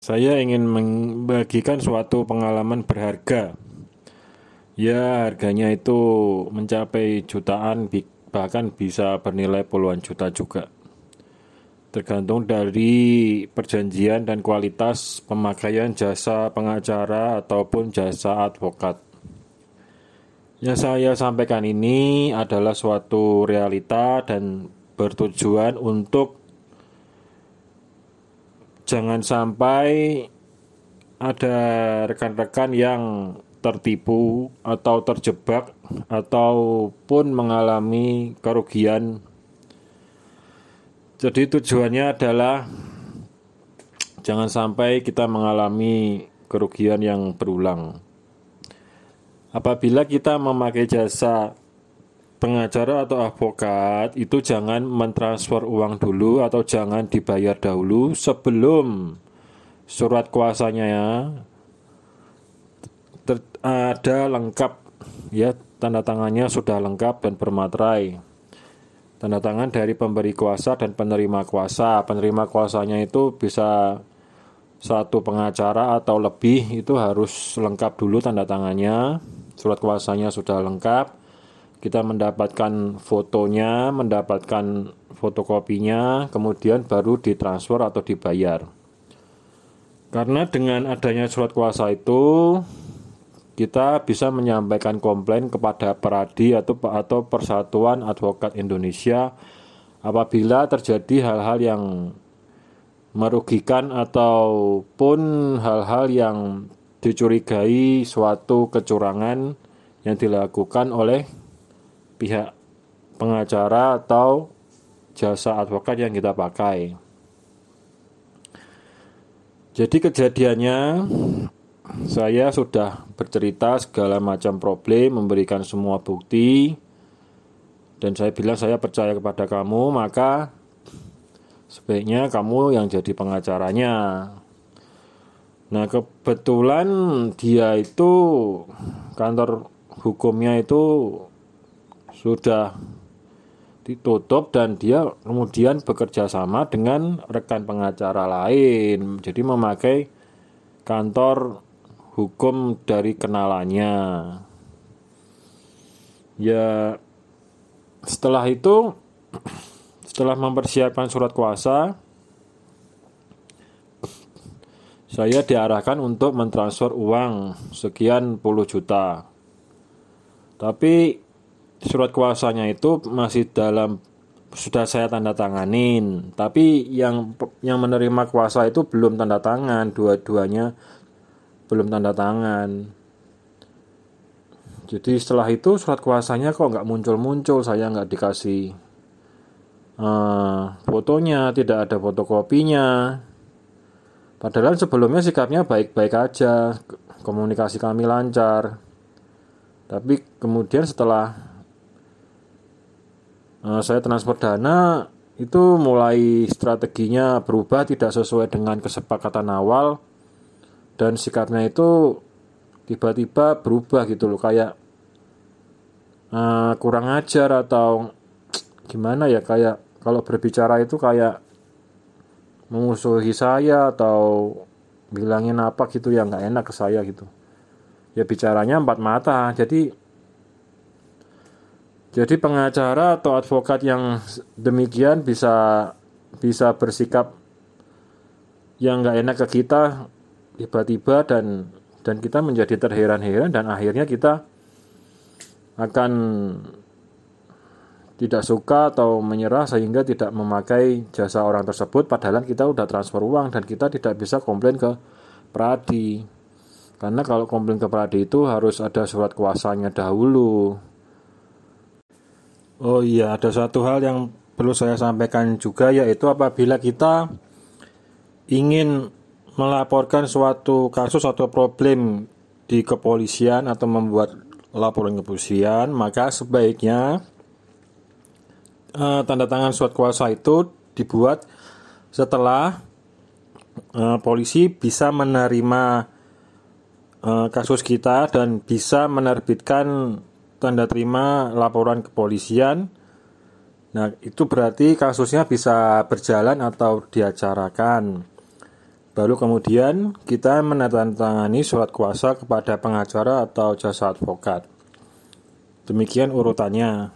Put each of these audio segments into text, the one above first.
Saya ingin membagikan suatu pengalaman berharga. Ya, harganya itu mencapai jutaan, bahkan bisa bernilai puluhan juta juga. Tergantung dari perjanjian dan kualitas pemakaian jasa pengacara ataupun jasa advokat. Yang saya sampaikan ini adalah suatu realita dan bertujuan untuk jangan sampai ada rekan-rekan yang tertipu atau terjebak ataupun mengalami kerugian. Jadi tujuannya adalah jangan sampai kita mengalami kerugian yang berulang. Apabila kita memakai jasa pengacara atau advokat itu jangan mentransfer uang dulu atau jangan dibayar dahulu sebelum surat kuasanya ya. Ada lengkap ya tanda tangannya sudah lengkap dan bermaterai. Tanda tangan dari pemberi kuasa dan penerima kuasa. Penerima kuasanya itu bisa satu pengacara atau lebih itu harus lengkap dulu tanda tangannya. Surat kuasanya sudah lengkap kita mendapatkan fotonya, mendapatkan fotokopinya, kemudian baru ditransfer atau dibayar. Karena dengan adanya surat kuasa itu kita bisa menyampaikan komplain kepada Peradi atau atau Persatuan Advokat Indonesia apabila terjadi hal-hal yang merugikan ataupun hal-hal yang dicurigai suatu kecurangan yang dilakukan oleh pihak pengacara atau jasa advokat yang kita pakai. Jadi kejadiannya saya sudah bercerita segala macam problem, memberikan semua bukti dan saya bilang saya percaya kepada kamu, maka sebaiknya kamu yang jadi pengacaranya. Nah, kebetulan dia itu kantor hukumnya itu sudah ditutup dan dia kemudian bekerja sama dengan rekan pengacara lain. Jadi memakai kantor hukum dari kenalannya. Ya setelah itu setelah mempersiapkan surat kuasa saya diarahkan untuk mentransfer uang sekian puluh juta. Tapi surat kuasanya itu masih dalam sudah saya tanda tanganin. Tapi yang yang menerima kuasa itu belum tanda tangan. Dua-duanya belum tanda tangan. Jadi setelah itu surat kuasanya kok nggak muncul-muncul. Saya nggak dikasih uh, fotonya tidak ada fotokopinya. Padahal sebelumnya sikapnya baik-baik aja. Komunikasi kami lancar. Tapi kemudian setelah uh, saya transfer dana itu mulai strateginya berubah tidak sesuai dengan kesepakatan awal. Dan sikapnya itu tiba-tiba berubah gitu loh kayak uh, kurang ajar atau gimana ya kayak kalau berbicara itu kayak memusuhi saya atau bilangin apa gitu ya nggak enak ke saya gitu. Ya bicaranya empat mata jadi jadi pengacara atau advokat yang demikian bisa bisa bersikap yang nggak enak ke kita tiba-tiba dan dan kita menjadi terheran-heran dan akhirnya kita akan tidak suka atau menyerah sehingga tidak memakai jasa orang tersebut. Padahal kita udah transfer uang dan kita tidak bisa komplain ke Pradi. Karena kalau komplain ke Pradi itu harus ada surat kuasanya dahulu Oh iya, ada satu hal yang perlu saya sampaikan juga yaitu apabila kita ingin melaporkan suatu kasus atau problem di kepolisian atau membuat laporan kepolisian, maka sebaiknya uh, tanda tangan surat kuasa itu dibuat setelah uh, polisi bisa menerima uh, kasus kita dan bisa menerbitkan tanda terima laporan kepolisian. Nah, itu berarti kasusnya bisa berjalan atau diacarakan. Baru kemudian kita menandatangani surat kuasa kepada pengacara atau jasa advokat. Demikian urutannya.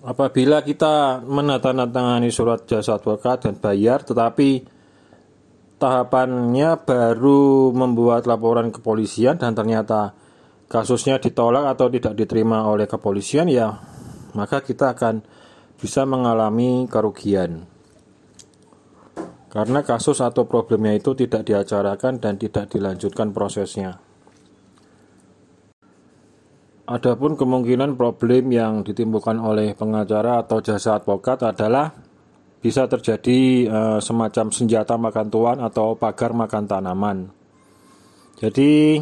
Apabila kita menandatangani surat jasa advokat dan bayar, tetapi tahapannya baru membuat laporan kepolisian dan ternyata kasusnya ditolak atau tidak diterima oleh kepolisian, ya maka kita akan bisa mengalami kerugian. Karena kasus atau problemnya itu tidak diacarakan dan tidak dilanjutkan prosesnya. Adapun kemungkinan problem yang ditimbulkan oleh pengacara atau jasa advokat adalah bisa terjadi e, semacam senjata makan tuan atau pagar makan tanaman. Jadi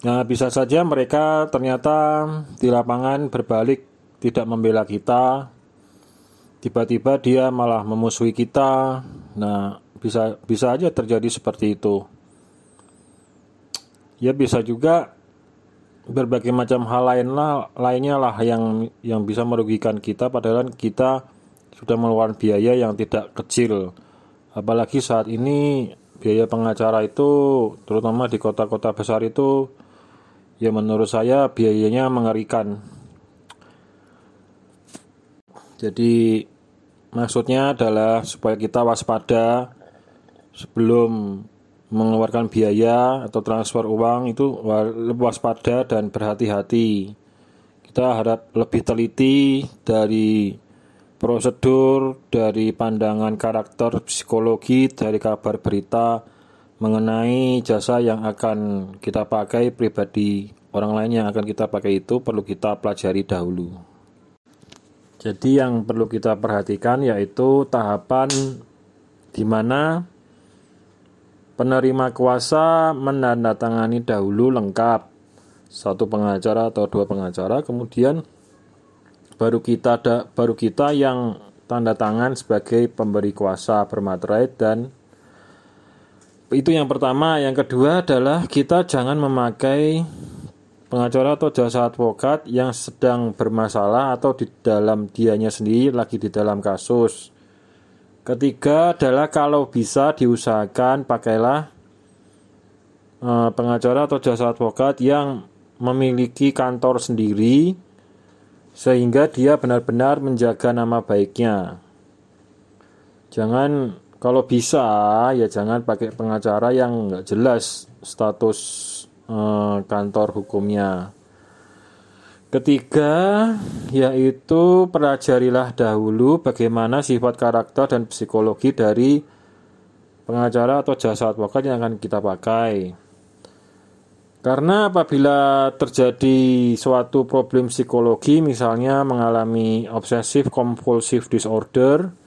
Nah, bisa saja mereka ternyata di lapangan berbalik tidak membela kita. Tiba-tiba dia malah memusuhi kita. Nah, bisa bisa aja terjadi seperti itu. Ya bisa juga berbagai macam hal lain lah, lainnya lah yang yang bisa merugikan kita padahal kita sudah mengeluarkan biaya yang tidak kecil apalagi saat ini biaya pengacara itu terutama di kota-kota besar itu ya menurut saya biayanya mengerikan jadi maksudnya adalah supaya kita waspada sebelum mengeluarkan biaya atau transfer uang itu waspada dan berhati-hati. Kita harap lebih teliti dari prosedur, dari pandangan karakter psikologi, dari kabar berita mengenai jasa yang akan kita pakai pribadi orang lain yang akan kita pakai itu perlu kita pelajari dahulu. Jadi yang perlu kita perhatikan yaitu tahapan di mana Penerima kuasa menandatangani dahulu lengkap satu pengacara atau dua pengacara, kemudian baru kita ada, baru kita yang tanda tangan sebagai pemberi kuasa bermaterai dan itu yang pertama, yang kedua adalah kita jangan memakai pengacara atau jasa advokat yang sedang bermasalah atau di dalam dianya sendiri lagi di dalam kasus Ketiga adalah kalau bisa diusahakan pakailah uh, pengacara atau jasa advokat yang memiliki kantor sendiri sehingga dia benar-benar menjaga nama baiknya. Jangan kalau bisa ya jangan pakai pengacara yang nggak jelas status uh, kantor hukumnya. Ketiga, yaitu pelajarilah dahulu bagaimana sifat karakter dan psikologi dari pengacara atau jasa advokat yang akan kita pakai. Karena apabila terjadi suatu problem psikologi, misalnya mengalami obsesif compulsive disorder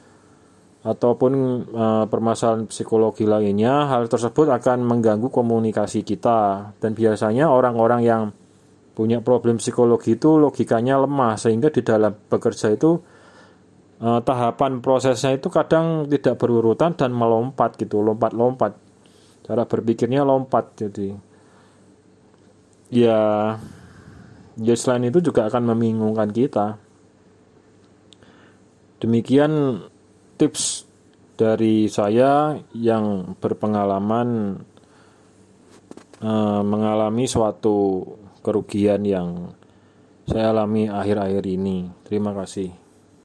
ataupun e, permasalahan psikologi lainnya, hal tersebut akan mengganggu komunikasi kita. Dan biasanya orang-orang yang punya problem psikologi itu logikanya lemah sehingga di dalam bekerja itu eh, tahapan prosesnya itu kadang tidak berurutan dan melompat gitu lompat-lompat cara berpikirnya lompat jadi ya ya selain itu juga akan membingungkan kita demikian tips dari saya yang berpengalaman eh, mengalami suatu kerugian yang saya alami akhir-akhir ini. Terima kasih.